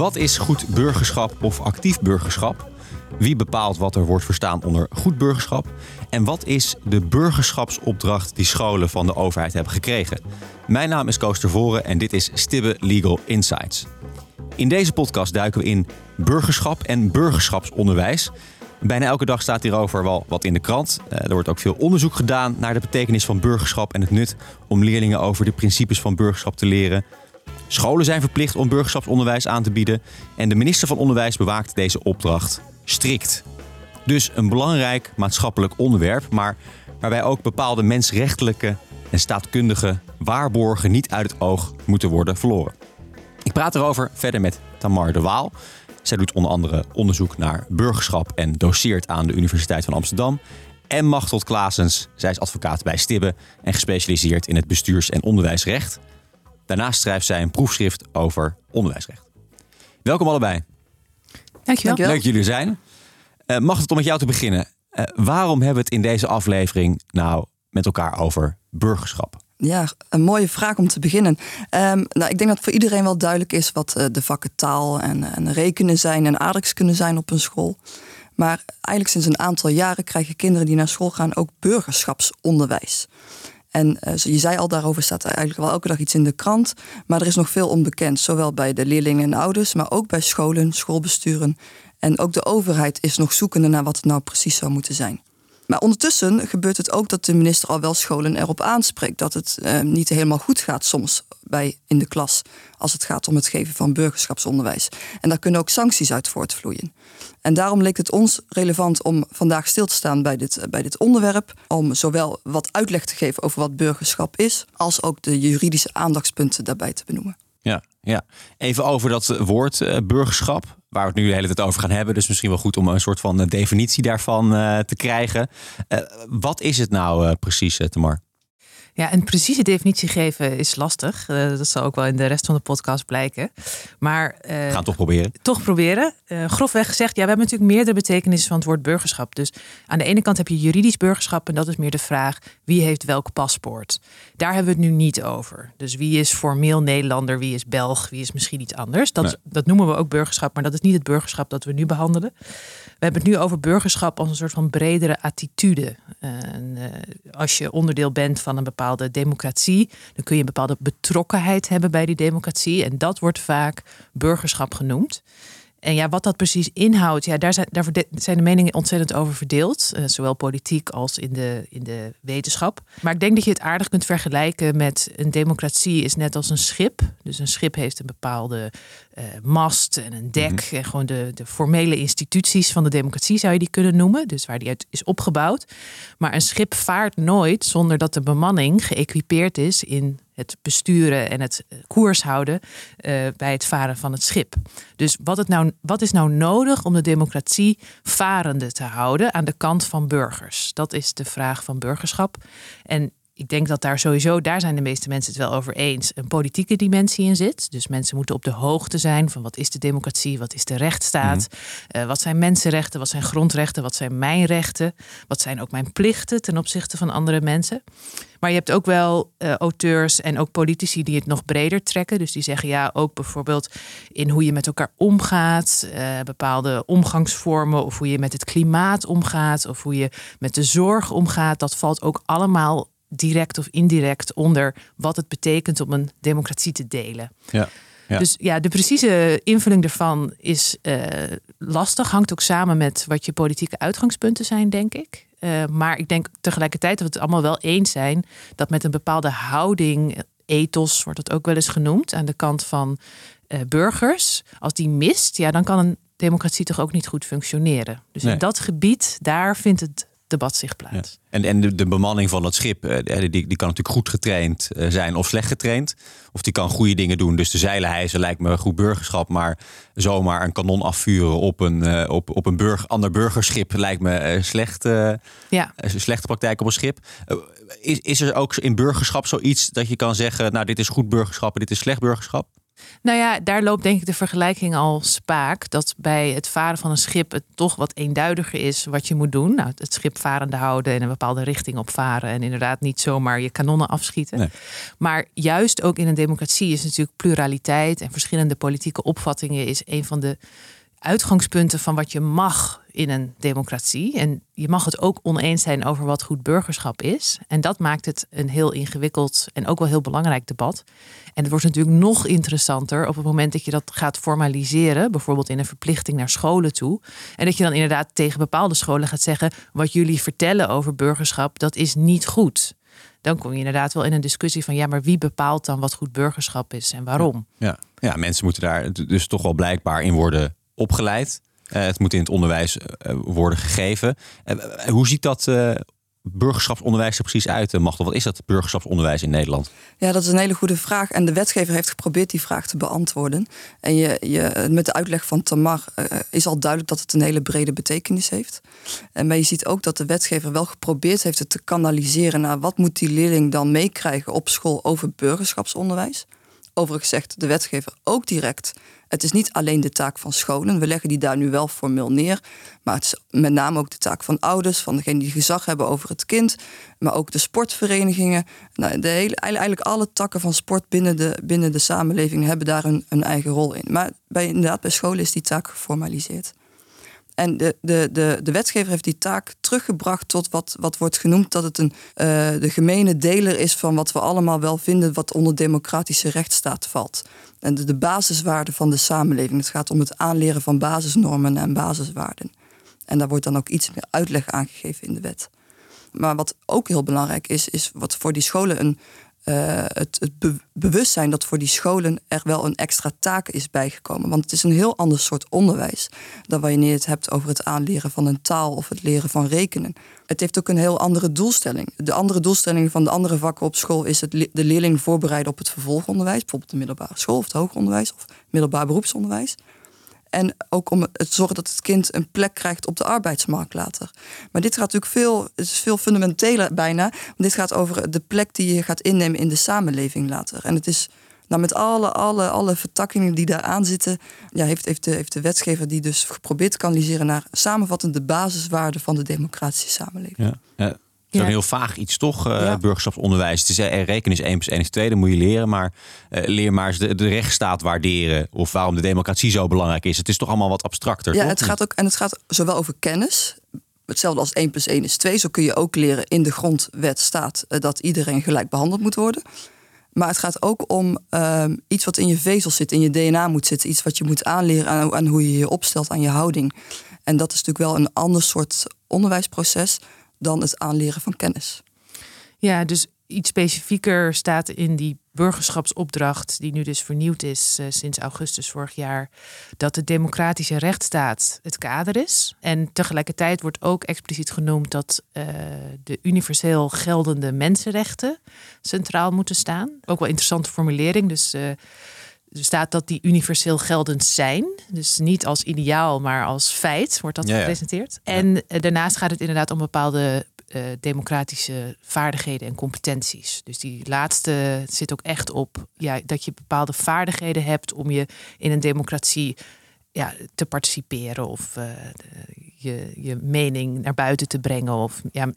Wat is goed burgerschap of actief burgerschap? Wie bepaalt wat er wordt verstaan onder goed burgerschap? En wat is de burgerschapsopdracht die scholen van de overheid hebben gekregen? Mijn naam is Koos Tervoren en dit is Stibbe Legal Insights. In deze podcast duiken we in burgerschap en burgerschapsonderwijs. Bijna elke dag staat hierover wel wat in de krant. Eh, Er wordt ook veel onderzoek gedaan naar de betekenis van burgerschap en het nut om leerlingen over de principes van burgerschap te leren. Scholen zijn verplicht om burgerschapsonderwijs aan te bieden en de minister van Onderwijs bewaakt deze opdracht strikt. Dus een belangrijk maatschappelijk onderwerp, maar waarbij ook bepaalde mensrechtelijke en staatkundige waarborgen niet uit het oog moeten worden verloren. Ik praat erover verder met Tamar de Waal. Zij doet onder andere onderzoek naar burgerschap en doseert aan de Universiteit van Amsterdam. En Machteld Klaasens, zij is advocaat bij Stibbe en gespecialiseerd in het bestuurs- en onderwijsrecht. Daarnaast schrijft zij een proefschrift over onderwijsrecht. Welkom allebei. Dankjewel. Leuk dat jullie er zijn. Uh, Machteld, om met jou te beginnen. Uh, waarom hebben we het in deze aflevering nou met elkaar over burgerschap? Ja, een mooie vraag om te beginnen. Um, nou, ik denk dat voor iedereen wel duidelijk is wat uh, de vakken taal en, en rekenen zijn en aardrijkskunde zijn op een school. Maar eigenlijk sinds een aantal jaren krijgen kinderen die naar school gaan ook burgerschapsonderwijs. En uh, je zei al, daarover staat eigenlijk wel elke dag iets in de krant. Maar er is nog veel onbekend, zowel bij de leerlingen en ouders, maar ook bij scholen, schoolbesturen. En ook de overheid is nog zoekende naar wat het nou precies zou moeten zijn. Maar ondertussen gebeurt het ook dat de minister al wel scholen erop aanspreekt dat het uh, niet helemaal goed gaat soms bij in de klas als het gaat om het geven van burgerschapsonderwijs. En daar kunnen ook sancties uit voortvloeien. En daarom leek het ons relevant om vandaag stil te staan bij dit, bij dit onderwerp. Om zowel wat uitleg te geven over wat burgerschap is, als ook de juridische aandachtspunten daarbij te benoemen. Ja, ja. even over dat woord uh, burgerschap waar we het nu de hele tijd over gaan hebben. Dus misschien wel goed om een soort van definitie daarvan te krijgen. Wat is het nou precies, Tamar? Ja, een precieze definitie geven is lastig. Uh, dat zal ook wel in de rest van de podcast blijken. Maar, uh, We gaan toch proberen. Toch proberen. Uh, grofweg gezegd, ja, we hebben natuurlijk meerdere betekenissen van het woord burgerschap. Dus aan de ene kant heb je juridisch burgerschap en dat is meer de vraag wie heeft welk paspoort. Daar hebben we het nu niet over. Dus wie is formeel Nederlander, wie is Belg, wie is misschien iets anders. Dat, nee. dat noemen we ook burgerschap, maar dat is niet het burgerschap dat we nu behandelen. We hebben het nu over burgerschap als een soort van bredere attitude. En, als je onderdeel bent van een bepaalde democratie, dan kun je een bepaalde betrokkenheid hebben bij die democratie. En dat wordt vaak burgerschap genoemd. En ja, wat dat precies inhoudt, ja, daar, zijn, daar zijn de meningen ontzettend over verdeeld. Uh, zowel politiek als in de, in de wetenschap. Maar ik denk dat je het aardig kunt vergelijken met een democratie is net als een schip. Dus een schip heeft een bepaalde uh, mast en een dek. Mm -hmm. En gewoon de, de formele instituties van de democratie zou je die kunnen noemen. Dus waar die uit is opgebouwd. Maar een schip vaart nooit zonder dat de bemanning geëquipeerd is in het besturen en het koers houden uh, bij het varen van het schip. Dus wat, het nou, wat is nou nodig om de democratie varende te houden aan de kant van burgers? Dat is de vraag van burgerschap. En ik denk dat daar sowieso, daar zijn de meeste mensen het wel over eens, een politieke dimensie in zit. Dus mensen moeten op de hoogte zijn van wat is de democratie, wat is de rechtsstaat, mm uh, wat zijn mensenrechten, wat zijn grondrechten, wat zijn mijn rechten, wat zijn ook mijn plichten ten opzichte van andere mensen. Maar je hebt ook wel uh, auteurs en ook politici die het nog breder trekken. Dus die zeggen ja, ook bijvoorbeeld in hoe je met elkaar omgaat, uh, bepaalde omgangsvormen, of hoe je met het klimaat omgaat, of hoe je met de zorg omgaat. Dat valt ook allemaal direct of indirect onder wat het betekent om een democratie te delen. Ja. Ja. Dus ja, de precieze invulling ervan is uh, lastig. Hangt ook samen met wat je politieke uitgangspunten zijn, denk ik. Uh, maar ik denk tegelijkertijd dat we het allemaal wel eens zijn dat met een bepaalde houding, ethos wordt het ook wel eens genoemd, aan de kant van uh, burgers, als die mist, ja, dan kan een democratie toch ook niet goed functioneren. Dus nee. in dat gebied, daar vindt het debat zich plaats. Ja. En, en de, de, bemanning van het schip, uh, die, die kan natuurlijk goed getraind uh, zijn of slecht getraind. Of die kan goede dingen doen. Dus de zeilen hijsen lijkt me goed burgerschap. Maar zomaar een kanon afvuren op een, uh, op, op een burg, ander burgerschip lijkt me slecht, ja. slechte praktijk op een schip. is, is er ook in burgerschap zoiets dat je kan zeggen, nou dit is goed burgerschap en dit is slecht burgerschap? Nou ja, daar loopt denk ik de vergelijking al spaak. Dat bij het varen van een schip het toch wat eenduidiger is wat je moet doen. Nou, het schip varende houden en een bepaalde richting opvaren. En inderdaad niet zomaar je kanonnen afschieten. Maar juist ook in een democratie is natuurlijk pluraliteit en verschillende politieke opvattingen is een van de uitgangspunten van wat je mag in een democratie. En je mag het ook oneens zijn over wat goed burgerschap is. En dat maakt het een heel ingewikkeld en ook wel heel belangrijk debat. En het wordt natuurlijk nog interessanter op het moment dat je dat gaat formaliseren, bijvoorbeeld in een verplichting naar scholen toe. En dat je dan inderdaad tegen bepaalde scholen gaat zeggen: wat jullie vertellen over burgerschap, dat is niet goed dan kom je inderdaad wel in een discussie van ja, maar wie bepaalt dan wat goed burgerschap is en waarom? Ja, ja mensen moeten daar dus toch wel blijkbaar in worden opgeleid. Uh, het moet in het onderwijs uh, worden gegeven. Uh, hoe ziet dat burgerschapsonderwijs er precies uit, Machtel? Wat is dat burgerschapsonderwijs in Nederland? Ja, dat is een hele goede vraag. En de wetgever heeft geprobeerd die vraag te beantwoorden. En je, je, met de uitleg van Tamar is al duidelijk dat het een hele brede betekenis heeft. En maar je ziet ook dat de wetgever wel geprobeerd heeft het te kanaliseren naar wat moet die leerling dan meekrijgen op school over burgerschapsonderwijs. Overigens zegt de wetgever ook direct het is niet alleen de taak van scholen. We leggen die daar nu wel formeel neer. Maar het is met name ook de taak van ouders, van degenen die gezag hebben over het kind. Maar ook de sportverenigingen. Nou, de hele, eigenlijk alle takken van sport binnen de, binnen de samenleving hebben daar een, een eigen rol in. Maar bij, inderdaad, bij scholen is die taak geformaliseerd. En de, de, de, de wetgever heeft die taak teruggebracht tot wat, wat wordt genoemd dat het een, uh, de gemene deler is van wat we allemaal wel vinden wat onder democratische rechtsstaat valt. En de, de basiswaarden van de samenleving. Het gaat om het aanleren van basisnormen en basiswaarden. En daar wordt dan ook iets meer uitleg aangegeven in de wet. Maar wat ook heel belangrijk is, is wat voor die scholen een, uh, het, het bewustzijn dat voor die scholen er wel een extra taak is bijgekomen. Want het is een heel ander soort onderwijs dan wanneer je het hebt over het aanleren van een taal of het leren van rekenen. Het heeft ook een heel andere doelstelling. De andere doelstelling van de andere vakken op school is het de leerling voorbereiden op het vervolgonderwijs, bijvoorbeeld de middelbare school of het hoger onderwijs of middelbaar beroepsonderwijs. En ook om te zorgen dat het kind een plek krijgt op de arbeidsmarkt later. Maar dit gaat natuurlijk veel, het is veel fundamenteler bijna. Want dit gaat over de plek die je gaat innemen in de samenleving later. En het is nou, met alle, alle, alle vertakkingen die daaraan zitten, ja, heeft, heeft, de, heeft de wetgever die dus geprobeerd te kanaliseren naar samenvattend de basiswaarden van de democratische samenleving. Ja. Zo'n heel vaag iets toch, uh, burgerschapsonderwijs. Het is, uh, rekenen is 1 plus 1 is 2, dat moet je leren. Maar uh, leer maar eens de, de rechtsstaat waarderen. Of waarom de democratie zo belangrijk is. Het is toch allemaal wat abstracter. Ja, het gaat ook, en het gaat zowel over kennis. Hetzelfde als 1 plus 1 is 2. Zo kun je ook leren in de grondwet staat dat iedereen gelijk behandeld moet worden. Maar het gaat ook om ehm, iets wat in je vezel zit, in je DNA moet zitten. Iets wat je moet aanleren aan, aan hoe je je opstelt, aan je houding. En dat is natuurlijk wel een ander soort onderwijsproces dan het aanleren van kennis. Ja, dus iets specifieker staat in die burgerschapsopdracht, die nu dus vernieuwd is uh, sinds augustus vorig jaar, dat de democratische rechtsstaat het kader is. En tegelijkertijd wordt ook expliciet genoemd dat uh, de universeel geldende mensenrechten centraal moeten staan. Ook wel interessante formulering. Dus er staat dat die universeel geldend zijn. Dus niet als ideaal, maar als feit wordt dat ja, gepresenteerd. Ja. En daarnaast gaat het inderdaad om bepaalde uh, democratische vaardigheden en competenties. Dus die laatste zit ook echt op ja, dat je bepaalde vaardigheden hebt om je in een democratie ja, te participeren of uh, je, je mening naar buiten te brengen. Of, ja,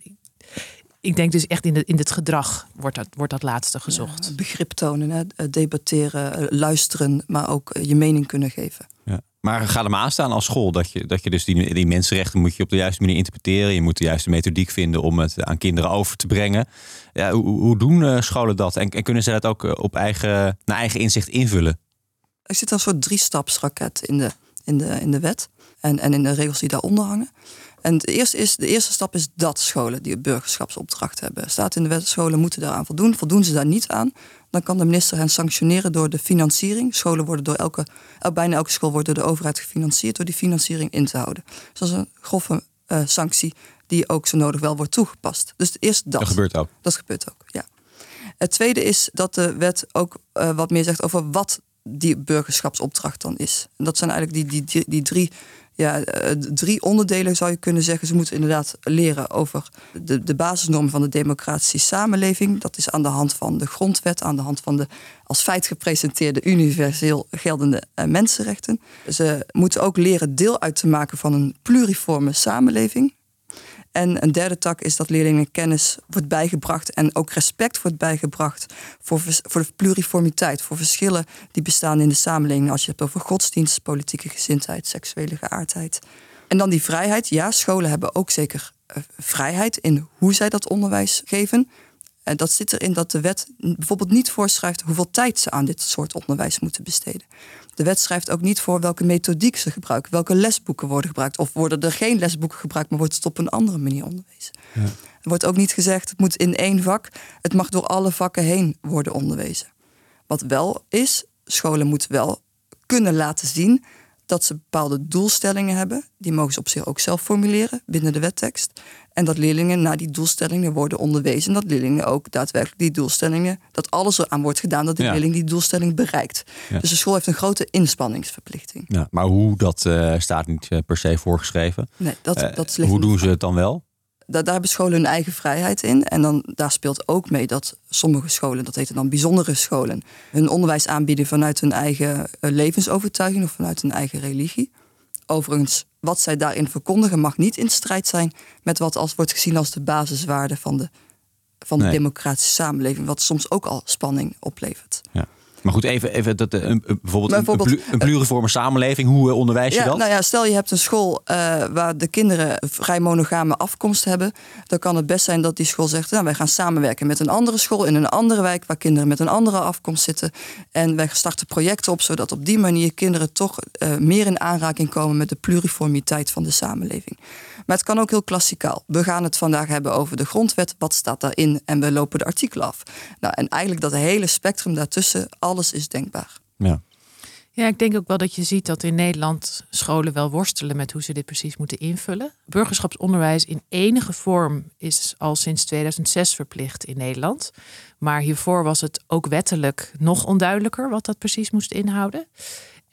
ik denk dus echt in, de, in het gedrag wordt dat, wordt dat laatste gezocht. Ja, begrip tonen, hè? debatteren, luisteren, maar ook je mening kunnen geven. Ja. Maar ga er maar aan staan als school. Dat je, dat je dus die, die mensenrechten moet je op de juiste manier interpreteren. Je moet de juiste methodiek vinden om het aan kinderen over te brengen. Ja, hoe, hoe doen eh, scholen dat? En, en, kunnen ze dat ook eh, op eigen, naar eigen inzicht invullen? Er zit een soort drie-stapsraket in de, in, de, in de wet. En, en in de regels die daaronder hangen. En de eerste, is, de eerste stap is dat scholen die een burgerschapsopdracht hebben. Staat in de wet, scholen moeten daaraan voldoen. Voldoen ze daar niet aan, dan kan de minister hen sanctioneren door de financiering. Scholen worden door elke, bijna elke school wordt door de overheid gefinancierd door die financiering in te houden. Dus dat is een grove uh, sanctie die ook zo nodig wel wordt toegepast. Dus eerst dat. Dat gebeurt ook. Dat gebeurt ook, ja. Het tweede is dat de wet ook uh, wat meer zegt over wat die burgerschapsopdracht dan is. En dat zijn eigenlijk die, die, die, die drie Ja, eh, drie onderdelen zou je kunnen zeggen. Ze moeten inderdaad leren over de, de basisnormen van de democratische samenleving. Dat is aan de hand van de grondwet, aan de hand van de als feit gepresenteerde universeel geldende eh, mensenrechten. Ze moeten ook leren deel uit te maken van een pluriforme samenleving. En een derde tak is dat leerlingen kennis wordt bijgebracht en ook respect wordt bijgebracht voor, voor de pluriformiteit, voor verschillen die bestaan in de samenleving. Als je het hebt over godsdienst, politieke gezindheid, seksuele geaardheid. En dan die vrijheid. Ja, scholen hebben ook zeker uh, vrijheid in hoe zij dat onderwijs geven. En dat zit erin dat de wet bijvoorbeeld niet voorschrijft hoeveel tijd ze aan dit soort onderwijs moeten besteden. De wet schrijft ook niet voor welke methodiek ze gebruiken, welke lesboeken worden gebruikt. Of worden er geen lesboeken gebruikt, maar wordt het op een andere manier onderwezen. Ja. Er wordt ook niet gezegd, het moet in één vak. Het mag door alle vakken heen worden onderwezen. Wat wel is, scholen moeten wel kunnen laten zien dat ze bepaalde doelstellingen hebben. Die mogen ze op zich ook zelf formuleren binnen de wettekst. En dat leerlingen naar die doelstellingen worden onderwezen. Dat leerlingen ook daadwerkelijk die doelstellingen, dat alles eraan wordt gedaan dat de leerling die doelstelling bereikt. Dus de school heeft een grote inspanningsverplichting. Ja, maar hoe, dat uh, staat niet uh, per se voorgeschreven. Nee, dat, uh, dat hoe doen ze het dan wel? Daar, daar hebben scholen hun eigen vrijheid in. En dan, daar speelt ook mee dat sommige scholen, dat heten dan bijzondere scholen, hun onderwijs aanbieden vanuit hun eigen eh, levensovertuiging of vanuit hun eigen religie. Overigens, wat zij daarin verkondigen mag niet in strijd zijn met wat als wordt gezien als de basiswaarde van de, van de democratische samenleving, wat soms ook al spanning oplevert. Ja. Maar goed, even, even dat, een, bijvoorbeeld, bijvoorbeeld een, een pluriforme samenleving, hoe eh, onderwijs je ja, dat? Nou ja, stel je hebt een school uh, waar de kinderen vrij monogame afkomst hebben. Dan kan het best zijn dat die school zegt, nou, wij gaan samenwerken met een andere school in een andere wijk waar kinderen met een andere afkomst zitten. En wij starten projecten op, zodat op die manier kinderen toch uh, meer in aanraking komen met de pluriformiteit van de samenleving. Maar het kan ook heel klassikaal. We gaan het vandaag hebben over de grondwet. Wat staat daarin? En we lopen de artikelen af. Nou, en eigenlijk dat hele spectrum daartussen, alles is denkbaar. Ja. Ja, ik denk ook wel dat je ziet dat in Nederland scholen wel worstelen met hoe ze dit precies moeten invullen. Burgerschapsonderwijs in enige vorm is al sinds 2006 verplicht in Nederland. Maar hiervoor was het ook wettelijk nog onduidelijker wat dat precies moest inhouden.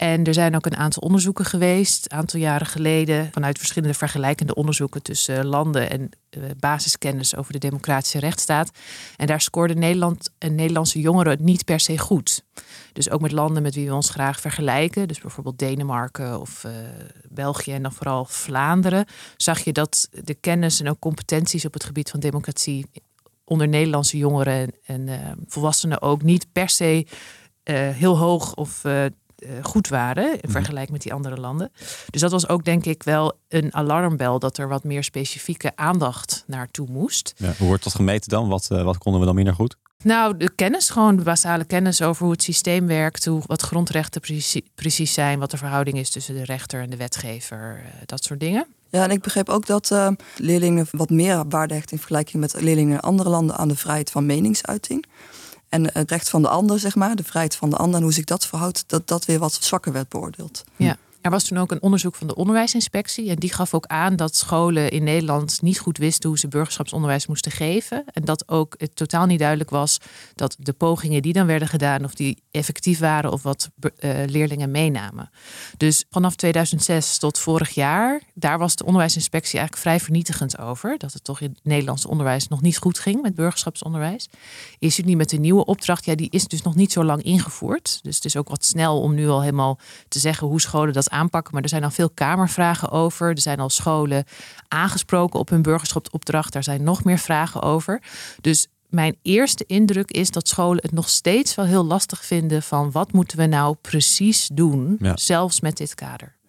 En er zijn ook een aantal onderzoeken geweest, een aantal jaren geleden, vanuit verschillende vergelijkende onderzoeken tussen landen en uh, basiskennis over de democratische rechtsstaat. En daar scoorde Nederland en Nederlandse jongeren niet per se goed. Dus ook met landen met wie we ons graag vergelijken, dus bijvoorbeeld Denemarken of uh, België en dan vooral Vlaanderen, zag je dat de kennis en ook competenties op het gebied van democratie onder Nederlandse jongeren en, uh, volwassenen ook niet per se heel hoog of eh, goed waren in mhm. vergelijking met die andere landen. Dus dat was ook denk ik wel een alarmbel dat er wat meer specifieke aandacht naartoe moest. Ja, hoe wordt dat gemeten dan? Wat, uh, wat konden we dan minder goed? Nou, de kennis, gewoon de basale kennis over hoe het systeem werkt, hoe, wat grondrechten precies, precies zijn, wat de verhouding is tussen de rechter en de wetgever, uh, dat soort dingen. Ja, en ik begreep ook dat uh, leerlingen wat meer waarde hechten in vergelijking met leerlingen in andere landen aan de vrijheid van meningsuiting. En het recht van de ander, zeg maar, de vrijheid van de ander en hoe zich dat verhoudt, dat dat weer wat zwakker werd beoordeeld. Ja. Er was toen ook een onderzoek van de onderwijsinspectie. En die gaf ook aan dat scholen in Nederland niet goed wisten hoe ze burgerschapsonderwijs moesten geven. En dat ook het totaal niet duidelijk was dat de pogingen die dan werden gedaan, of die effectief waren of wat uh, leerlingen meenamen. Dus vanaf 2006 tot vorig jaar, daar was de onderwijsinspectie eigenlijk vrij vernietigend over. Dat het toch in Nederlandse onderwijs nog niet goed ging met burgerschapsonderwijs. Is het nu met de nieuwe opdracht, ja, die is dus nog niet zo lang ingevoerd. Dus het is ook wat snel om nu al helemaal te zeggen hoe scholen dat aanpakken. Maar er zijn al veel kamervragen over. Er zijn al scholen aangesproken op hun burgerschapsopdracht. Daar zijn nog meer vragen over. Dus mijn eerste indruk is dat scholen het nog steeds wel heel lastig vinden van wat moeten we nou precies doen, zelfs met dit kader.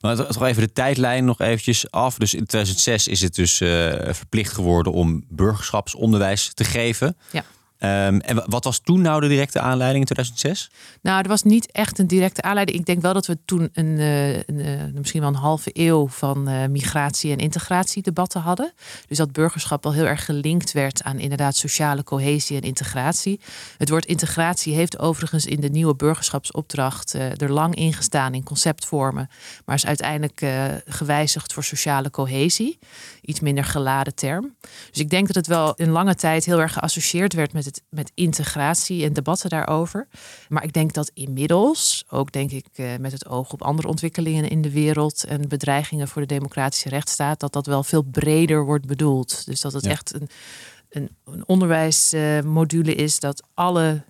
Maar toch even de tijdlijn nog eventjes af. Dus in 2006 is het dus uh, verplicht geworden om burgerschapsonderwijs te geven. Ja. Um, en wat was toen nou de directe aanleiding in 2006? Nou, er was niet echt een directe aanleiding. Ik denk wel dat we toen een, uh, een uh, misschien wel een halve eeuw van uh, migratie- en integratiedebatten hadden. Dus dat burgerschap al heel erg gelinkt werd aan inderdaad sociale cohesie en integratie. Het woord integratie heeft overigens in de nieuwe burgerschapsopdracht er lang ingestaan in conceptvormen, maar is uiteindelijk gewijzigd voor sociale cohesie. Iets minder geladen term. Dus ik denk dat het wel in lange tijd heel erg geassocieerd werd met het het met integratie en debatten daarover. Maar ik denk dat inmiddels, ook denk ik eh, met het oog op andere ontwikkelingen in de wereld en bedreigingen voor de democratische rechtsstaat, dat dat wel veel breder wordt bedoeld. Dus dat het echt een, een, een onderwijsmodule is dat alle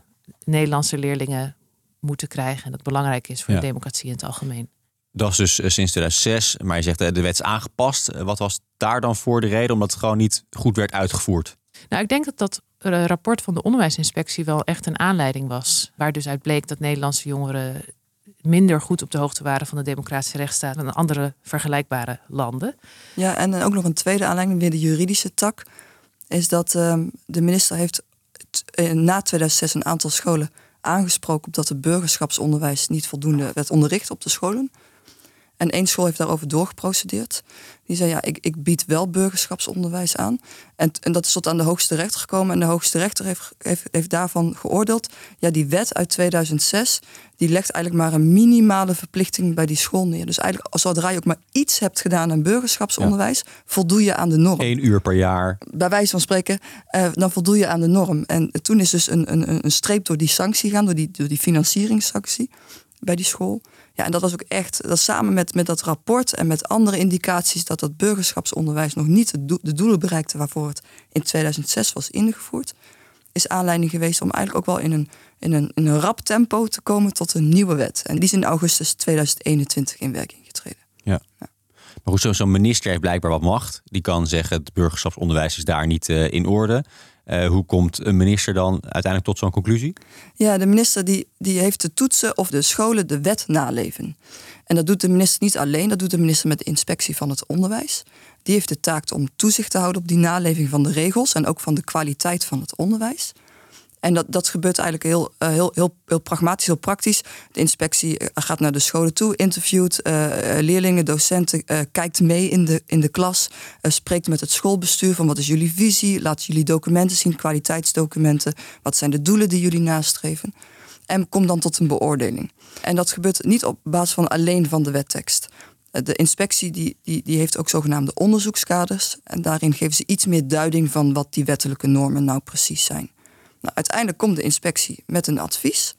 Nederlandse leerlingen moeten krijgen. En dat belangrijk is voor de democratie in het algemeen. Dat is dus eh, sinds 2006, maar je zegt eh, de wet is aangepast. Wat was daar dan voor de reden? Omdat het gewoon niet goed werd uitgevoerd? Nou, ik denk dat dat rapport van de onderwijsinspectie wel echt een aanleiding was. Waar dus uit bleek dat Nederlandse jongeren minder goed op de hoogte waren van de democratische rechtsstaat dan andere vergelijkbare landen. Ja, en ook nog een tweede aanleiding, weer de juridische tak, is dat ehm, de minister heeft na 2006 een aantal scholen aangesproken op dat het burgerschapsonderwijs niet voldoende werd onderricht op de scholen. En één school heeft daarover doorgeprocedeerd. Die zei, ja, ik, ik bied wel burgerschapsonderwijs aan. En, en dat is tot aan de hoogste rechter gekomen. En de hoogste rechter heeft, heeft, heeft daarvan geoordeeld... ja, die wet uit 2006, die legt eigenlijk maar een minimale verplichting bij die school neer. Dus eigenlijk, zodra je ook maar iets hebt gedaan aan burgerschapsonderwijs... voldoe je aan de norm. Eén uur per jaar. Bij wijze van spreken, eh, dan voldoe je aan de norm. En toen is dus een, een, een streep door die sanctie gaan, door die, door die financieringssanctie bij die school. Ja, en dat was ook echt, dat samen met, met dat rapport en met andere indicaties dat dat burgerschapsonderwijs nog niet de, doelen bereikte waarvoor het in 2006 was ingevoerd, is aanleiding geweest om eigenlijk ook wel in een, in een, in een rap tempo te komen tot een nieuwe wet. En die is in augustus 2021 in werking getreden. Ja. ja. Maar goed, zo'n minister heeft blijkbaar wat macht. Die kan zeggen, het burgerschapsonderwijs is daar niet uh, in orde. Uh, hoe komt een minister dan uiteindelijk tot zo'n conclusie? Ja, de minister die, die heeft te toetsen of de scholen de wet naleven. En dat doet de minister niet alleen, dat doet de minister met de inspectie van het onderwijs. Die heeft de taak om toezicht te houden op die naleving van de regels en ook van de kwaliteit van het onderwijs. En dat, dat gebeurt eigenlijk heel, uh, heel, heel, heel pragmatisch, heel praktisch. De inspectie eh, gaat naar de scholen toe, interviewt uh, leerlingen, docenten, kijkt mee in de, in de klas, spreekt met het schoolbestuur van wat is jullie visie, laat jullie documenten zien, kwaliteitsdocumenten, wat zijn de doelen die jullie nastreven. En komt dan tot een beoordeling. En dat gebeurt niet op basis van alleen van de wettekst. De inspectie die, die, die heeft ook zogenaamde onderzoekskaders. En daarin geven ze iets meer duiding van wat die wettelijke normen nou precies zijn. Nou, uiteindelijk komt de inspectie met een advies.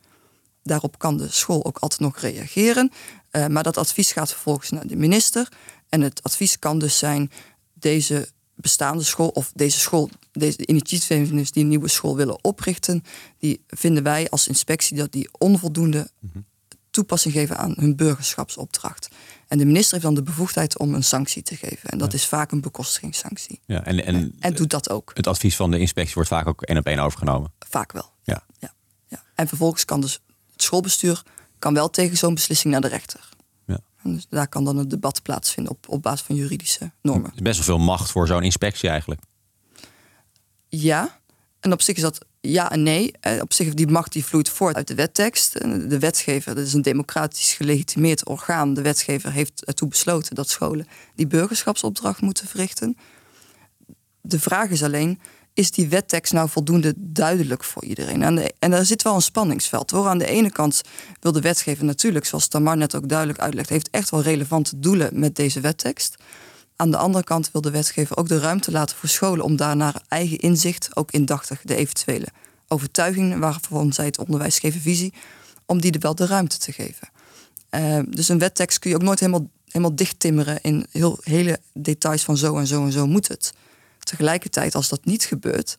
Daarop kan de school ook altijd nog reageren. Uh, maar dat advies gaat vervolgens naar de minister. En het advies kan dus zijn: deze bestaande school of deze school, deze initiatiefnemers die een nieuwe school willen oprichten, die vinden wij als inspectie dat die onvoldoende mhm. Toepassing geven aan hun burgerschapsopdracht. En de minister heeft dan de bevoegdheid om een sanctie te geven. En dat is vaak een bekostigingssanctie. Ja, en, en, en doet dat ook. Het advies van de inspectie wordt vaak ook één op één overgenomen. Vaak wel. Ja. Ja, ja. En vervolgens kan dus het schoolbestuur kan wel tegen zo'n beslissing naar de rechter. Ja. En dus daar kan dan een debat plaatsvinden op, op basis van juridische normen. is best wel veel macht voor zo'n inspectie eigenlijk. Ja, en op zich is dat ja en nee. Eh, op zich, die macht die vloeit voort uit de wettekst. De wetgever, dat is een democratisch gelegitimeerd orgaan. De wetgever heeft ertoe besloten dat scholen die burgerschapsopdracht moeten verrichten. De vraag is alleen, is die wettekst nou voldoende duidelijk voor iedereen? En, en daar zit wel een spanningsveld hoor. Aan de ene kant wil de wetgever natuurlijk, zoals Tamar net ook duidelijk uitlegt, heeft echt wel relevante doelen met deze wettekst. Aan de andere kant wil de wetgever ook de ruimte laten voor scholen om daar naar eigen inzicht, ook indachtig de eventuele overtuigingen waarvan zij het onderwijs geven visie, om die er wel de ruimte te geven. Uh, dus een wettekst kun je ook nooit helemaal, helemaal dichttimmeren in heel, hele details van zo en zo en zo moet het. Tegelijkertijd, als dat niet gebeurt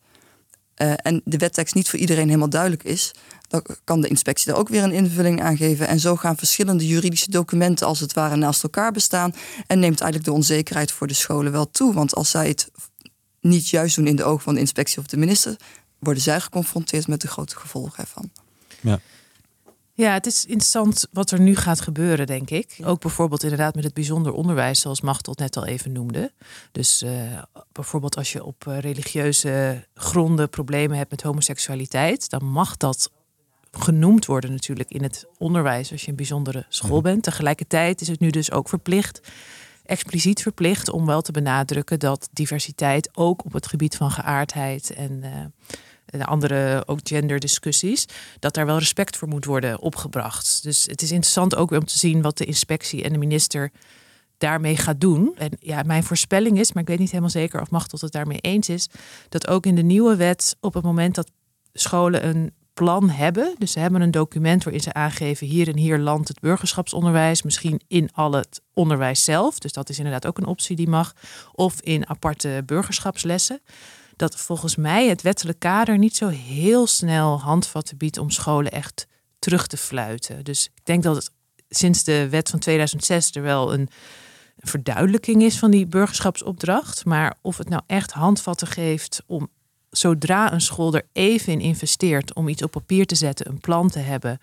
uh, en de wettekst niet voor iedereen helemaal duidelijk is, dan kan de inspectie daar ook weer een invulling aan geven. En zo gaan verschillende juridische documenten als het ware naast elkaar bestaan. En neemt eigenlijk de onzekerheid voor de scholen wel toe. Want als zij het niet juist doen in de ogen van de inspectie of de minister, worden zij geconfronteerd met de grote gevolgen ervan. Ja. Ja, het is interessant wat er nu gaat gebeuren, denk ik. Ook bijvoorbeeld inderdaad met het bijzonder onderwijs, zoals Machtel net al even noemde. Dus uh, bijvoorbeeld als je op eh, religieuze gronden problemen hebt met homoseksualiteit, dan mag dat genoemd worden natuurlijk in het onderwijs als je een bijzondere school mhm. bent. Tegelijkertijd is het nu dus ook verplicht, expliciet verplicht, om wel te benadrukken dat diversiteit ook op het gebied van geaardheid en, uh, en andere ook genderdiscussies, dat daar wel respect voor moet worden opgebracht. Dus het is interessant ook om te zien wat de inspectie en de minister daarmee gaat doen. En ja, mijn voorspelling is, maar ik weet niet helemaal zeker of Machtel het daarmee eens is, dat ook in de nieuwe wet op het moment dat scholen een plan hebben. Dus ze hebben een document waarin ze aangeven hier en hier landt het burgerschapsonderwijs, misschien in al het onderwijs zelf. Dus dat is inderdaad ook een optie die mag. Of in aparte burgerschapslessen. Dat volgens mij het wettelijk kader niet zo heel snel handvatten biedt om scholen echt terug te fluiten. Dus ik denk dat het sinds de wet van 2006 er wel een verduidelijking is van die burgerschapsopdracht. Maar of het nou echt handvatten geeft om zodra een school er even in investeert om iets op papier te zetten, een plan te hebben,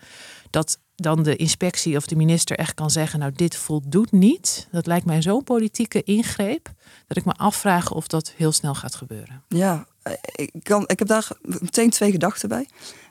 dat dan de inspectie of de minister echt kan zeggen, nou dit voldoet niet. Dat lijkt mij zo'n politieke ingreep dat ik me afvraag of dat heel snel gaat gebeuren. Ja, ik, kan, ik heb daar meteen twee gedachten bij.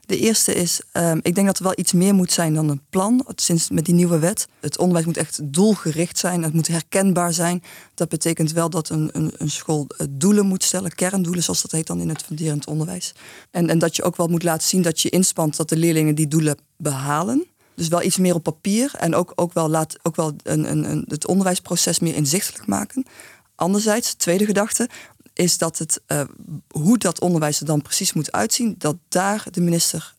De eerste is, um, ik denk dat er wel iets meer moet zijn dan een plan. Sinds met die nieuwe wet. Het onderwijs moet echt doelgericht zijn. Het moet herkenbaar zijn. Dat betekent wel dat een, een, een school eh, doelen moet stellen. Kerndoelen, zoals dat heet dan in het funderend onderwijs. En, en dat je ook wel moet laten zien dat je inspant dat de leerlingen die doelen behalen. Dus wel iets meer op papier. En ook, ook wel, laat, ook wel een, een, een, het onderwijsproces meer inzichtelijk maken. Anderzijds, tweede gedachte, is dat het, uh, hoe dat onderwijs er dan precies moet uitzien, dat daar de minister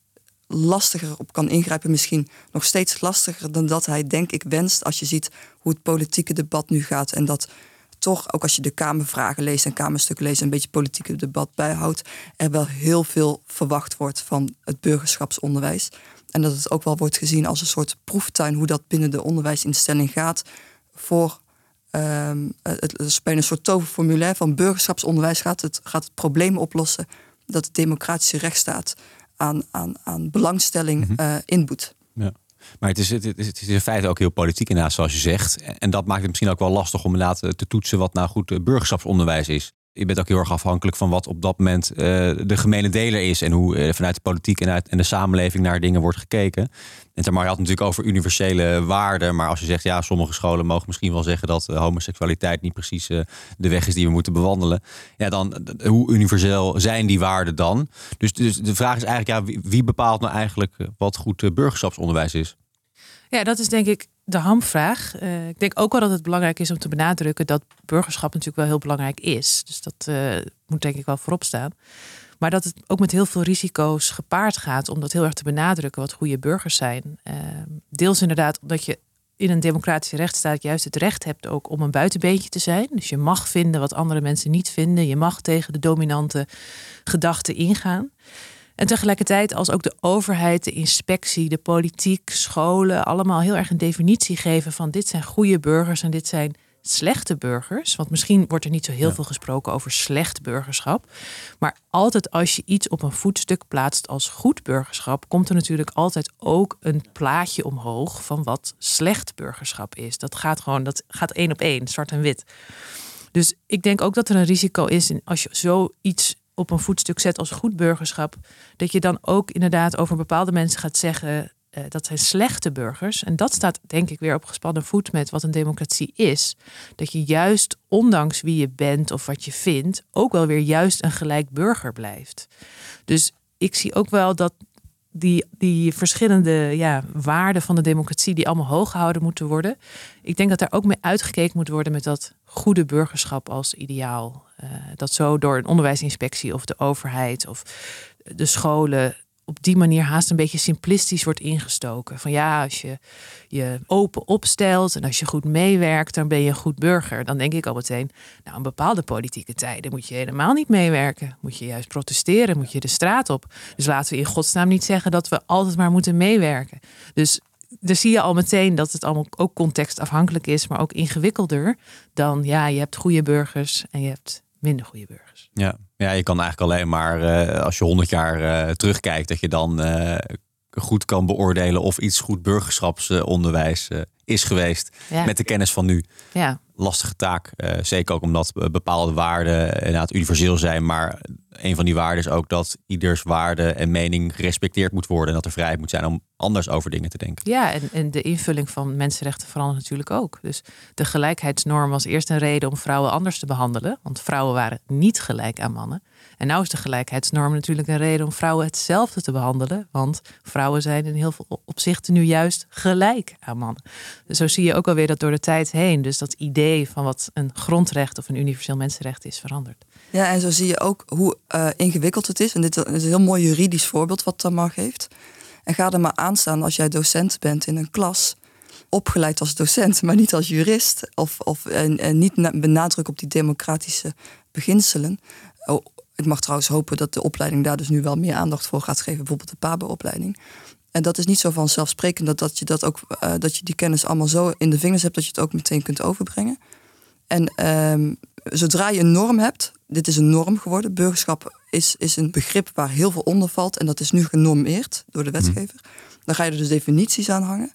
lastiger op kan ingrijpen. Misschien nog steeds lastiger dan dat hij, denk ik, wenst. Als je ziet hoe het politieke debat nu gaat. En dat toch, ook als je de Kamervragen leest en Kamerstukken leest, een beetje politieke debat bijhoudt, er wel heel veel verwacht wordt van het burgerschapsonderwijs. En dat het ook wel wordt gezien als een soort proeftuin hoe dat binnen de onderwijsinstelling gaat voor Um, het is bijna een soort toverformule van burgerschapsonderwijs gaat het, gaat het probleem oplossen dat de democratische rechtsstaat aan, aan, aan belangstelling mm inboet. Ja. Maar het is, het, is, het is in feite ook heel politiek inderdaad, zoals je zegt. En dat maakt het misschien ook wel lastig om inderdaad te toetsen wat nou goed burgerschapsonderwijs is je bent ook heel erg afhankelijk van wat op dat moment uh, de gemene deler is. En hoe uh, vanuit de politiek en, uit, en de samenleving naar dingen wordt gekeken. En Tamar had natuurlijk over universele waarden. Maar als je zegt, ja, sommige scholen mogen misschien wel zeggen dat uh, homoseksualiteit niet precies de weg is die we moeten bewandelen. Ja, dan hoe universeel zijn die waarden dan? Dus, dus de vraag is eigenlijk, ja, wie, wie bepaalt nou eigenlijk wat goed burgerschapsonderwijs is? Ja, dat is denk ik de hamvraag. Uh, ik denk ook wel dat het belangrijk is om te benadrukken dat burgerschap natuurlijk wel heel belangrijk is. Dus dat uh, moet denk ik wel voorop staan. Maar dat het ook met heel veel risico's gepaard gaat om dat heel erg te benadrukken wat goede burgers zijn. Uh, deels inderdaad omdat je in een democratische rechtsstaat juist het recht hebt ook om een buitenbeentje te zijn. Dus je mag vinden wat andere mensen niet vinden. Je mag tegen de dominante gedachten ingaan. En tegelijkertijd als ook de overheid, de inspectie, de politiek, scholen allemaal heel erg een definitie geven van dit zijn goede burgers en dit zijn slechte burgers. Want misschien wordt er niet zo heel veel gesproken over slecht burgerschap. Maar altijd als je iets op een voetstuk plaatst als goed burgerschap, komt er natuurlijk altijd ook een plaatje omhoog van wat slecht burgerschap is. Dat gaat gewoon, dat gaat één op één, zwart en wit. Dus ik denk ook dat er een risico is als je zoiets op een voetstuk zet als goed burgerschap, dat je dan ook inderdaad over bepaalde mensen gaat zeggen uh, dat zijn slechte burgers. En dat staat denk ik weer op gespannen voet met wat een democratie is. Dat je juist, ondanks wie je bent of wat je vindt, ook wel weer juist een gelijk burger blijft. Dus ik zie ook wel dat die, die verschillende ja, waarden van de democratie, die allemaal hoog gehouden moeten worden. Ik denk dat daar ook mee uitgekeken moet worden met dat goede burgerschap als ideaal. Uh, dat zo door een onderwijsinspectie of de overheid of de scholen op die manier haast een beetje simplistisch wordt ingestoken. Van ja, als je je open opstelt en als je goed meewerkt, dan ben je een goed burger. Dan denk ik al meteen, nou, in bepaalde politieke tijden moet je helemaal niet meewerken. Moet je juist protesteren, moet je de straat op. Dus laten we in godsnaam niet zeggen dat we altijd maar moeten meewerken. Dus daar zie je al meteen dat het allemaal ook contextafhankelijk is, maar ook ingewikkelder dan ja, je hebt goede burgers en je hebt minder goede burgers. Ja, ja je kan eigenlijk alleen maar uh, als je honderd jaar uh, terugkijkt, dat je dan uh, goed kan beoordelen of iets goed burgerschapsonderwijs is geweest ja. met de kennis van nu. Ja. Lastige taak. zeker ook omdat bepaalde waarden inderdaad universeel zijn, maar een van die waarden is ook dat ieders waarde en mening gerespecteerd moet worden. En dat er vrijheid moet zijn om anders over dingen te denken. Ja, en, en de invulling van mensenrechten verandert natuurlijk ook. Dus de gelijkheidsnorm was eerst een reden om vrouwen anders te behandelen. Want vrouwen waren niet gelijk aan mannen. En nu is de gelijkheidsnorm natuurlijk een reden om vrouwen hetzelfde te behandelen. Want vrouwen zijn in heel veel opzichten nu juist gelijk aan mannen. Zo zie je ook alweer dat door de tijd heen. Dus dat idee van wat een grondrecht of een universeel mensenrecht is veranderd. Ja, en zo zie je ook hoe uh, ingewikkeld het is. En dit is een heel mooi juridisch voorbeeld wat Tamar geeft. En ga er maar aan staan als jij docent bent in een klas. Opgeleid als docent, maar niet als jurist. Of, of en, en niet benadruk op die democratische beginselen. Oh, ik mag trouwens hopen dat de opleiding daar dus nu wel meer aandacht voor gaat geven. Bijvoorbeeld de PABO-opleiding. En dat is niet zo vanzelfsprekend dat, dat je dat ook uh, dat je die kennis allemaal zo in de vingers hebt dat je het ook meteen kunt overbrengen. En um, zodra je een norm hebt, dit is een norm geworden. Burgerschap is, is een begrip waar heel veel onder valt. En dat is nu genormeerd door de mhm. wetgever. Dan ga je er dus definities aan hangen.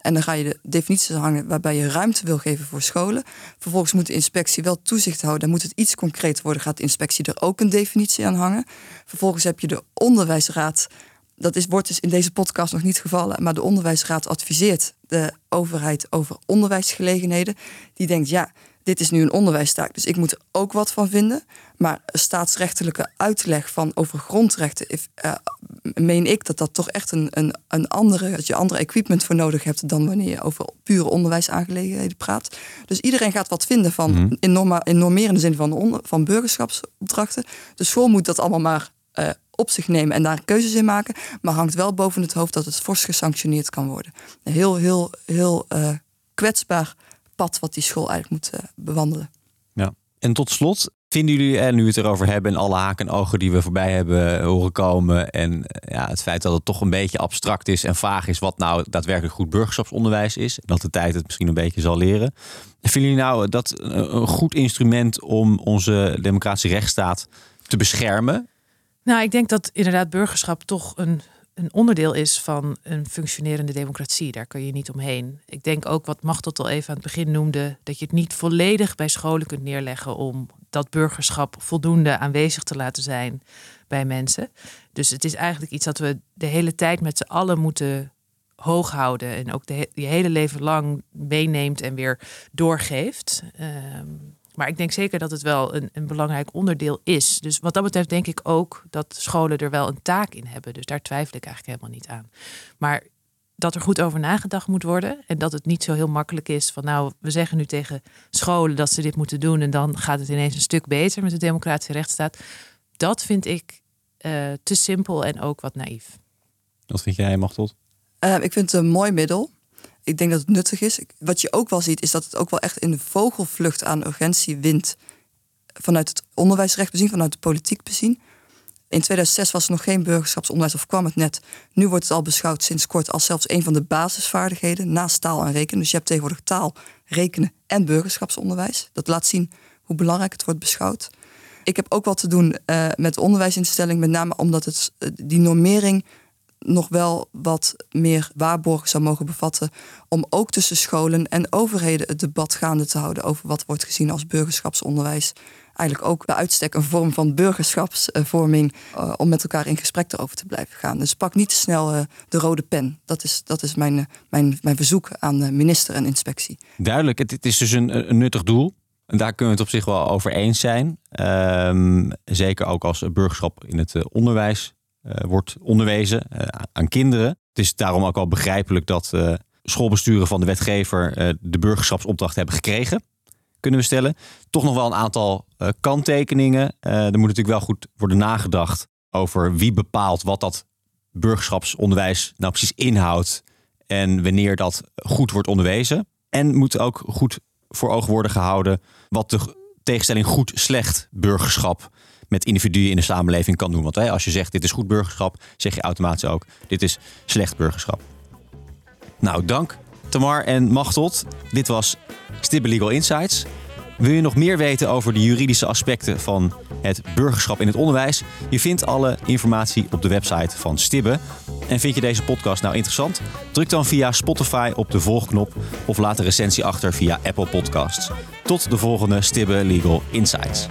En dan ga je de definities hangen waarbij je ruimte wil geven voor scholen. Vervolgens moet de inspectie wel toezicht houden. Dan moet het iets concreet worden. Gaat de inspectie er ook een definitie aan hangen. Vervolgens heb je de onderwijsraad. Dat is, wordt dus in deze podcast nog niet gevallen. Maar de onderwijsraad adviseert de overheid over onderwijsgelegenheden. Die denkt, ja, dit is nu een onderwijstaak, dus ik moet er ook wat van vinden. Maar staatsrechtelijke uitleg van over grondrechten, uh, meen ik dat dat toch echt een, een, een andere, dat je andere equipment voor nodig hebt dan wanneer je over pure onderwijsaangelegenheden praat. Dus iedereen gaat wat vinden van mm in, norma, in normerende zin van, van burgerschapsopdrachten. De school moet dat allemaal maar uh, op zich nemen en daar keuzes in maken. Maar hangt wel boven het hoofd dat het fors gesanctioneerd kan worden. Heel, heel, heel uh, kwetsbaar pad wat die school eigenlijk moet uh, bewandelen. Ja. En tot slot, vinden jullie, en nu we het erover hebben en alle haken en ogen die we voorbij hebben horen komen en eh, ja, het feit dat het toch een beetje abstract is en vaag is wat nou daadwerkelijk goed burgerschapsonderwijs is, dat de tijd het misschien een beetje zal leren. Vinden jullie nou dat een goed instrument om onze democratische rechtsstaat te beschermen? Nou, ik denk dat inderdaad burgerschap toch een een onderdeel is van een functionerende democratie. Daar kun je niet omheen. Ik denk ook wat Machtel al even aan het begin noemde, dat je het niet volledig bij scholen kunt neerleggen om dat burgerschap voldoende aanwezig te laten zijn bij mensen. Dus het is eigenlijk iets dat we de hele tijd met z'n allen moeten hoog houden en ook de, je hele leven lang meeneemt en weer doorgeeft. Um, maar ik denk zeker dat het wel een, een belangrijk onderdeel is. Dus wat dat betreft denk ik ook dat scholen er wel een taak in hebben. Dus daar twijfel ik eigenlijk helemaal niet aan. Maar dat er goed over nagedacht moet worden. En dat het niet zo heel makkelijk is van nou, we zeggen nu tegen scholen dat ze dit moeten doen. En dan gaat het ineens een stuk beter met de democratische rechtsstaat. Dat vind ik uh, te simpel en ook wat naïef. Wat vind jij, Machtot? Uh, ik vind het een mooi middel ik denk dat het nuttig is. Wat je ook wel ziet, is dat het ook wel echt in de vogelvlucht aan urgentie wint. Vanuit het onderwijsrecht bezien, vanuit de politiek bezien. In 2006 was er nog geen burgerschapsonderwijs of kwam het net. Nu wordt het al beschouwd sinds kort als zelfs een van de basisvaardigheden naast taal en rekenen. Dus je hebt tegenwoordig taal, rekenen en burgerschapsonderwijs. Dat laat zien hoe belangrijk het wordt beschouwd. Ik heb ook wat te doen uh, met onderwijsinstelling, met name omdat het, uh, die normering nog wel wat meer waarborgen zou mogen bevatten. Om ook tussen scholen en overheden het debat gaande te houden over wat wordt gezien als burgerschapsonderwijs. Eigenlijk ook bij uitstek een vorm van burgerschapsvorming uh, om met elkaar in gesprek erover te blijven gaan. Dus pak niet te snel uh, de rode pen. Dat is, dat is mijn, mijn, mijn verzoek aan minister en inspectie. Duidelijk, het, is dus een, nuttig doel. En daar kunnen we het op zich wel over eens zijn. Um, zeker ook als burgerschap in het onderwijs wordt onderwezen uh, aan kinderen. Het is daarom ook al begrijpelijk dat uh, schoolbesturen van de wetgever de burgerschapsopdracht hebben gekregen. Kunnen we stellen. Toch nog wel een aantal kanttekeningen. er moet natuurlijk wel goed worden nagedacht over wie bepaalt wat dat burgerschapsonderwijs nou precies inhoudt. En wanneer dat goed wordt onderwezen. En moet ook goed voor ogen worden gehouden wat de tegenstelling goed-slecht burgerschap met individuen in de samenleving kan doen. Want als je zegt dit is goed burgerschap, zeg je automatisch ook dit is slecht burgerschap. Nou, dank Tamar en Machtot. Dit was Stibbe Legal Insights. Wil je nog meer weten over de juridische aspecten van het burgerschap in het onderwijs? Je vindt alle informatie op de website van Stibbe. En vind je deze podcast nou interessant? Druk dan via Spotify op de volgknop of laat een recensie achter via Apple Podcasts. Tot de volgende Stibbe Legal Insights.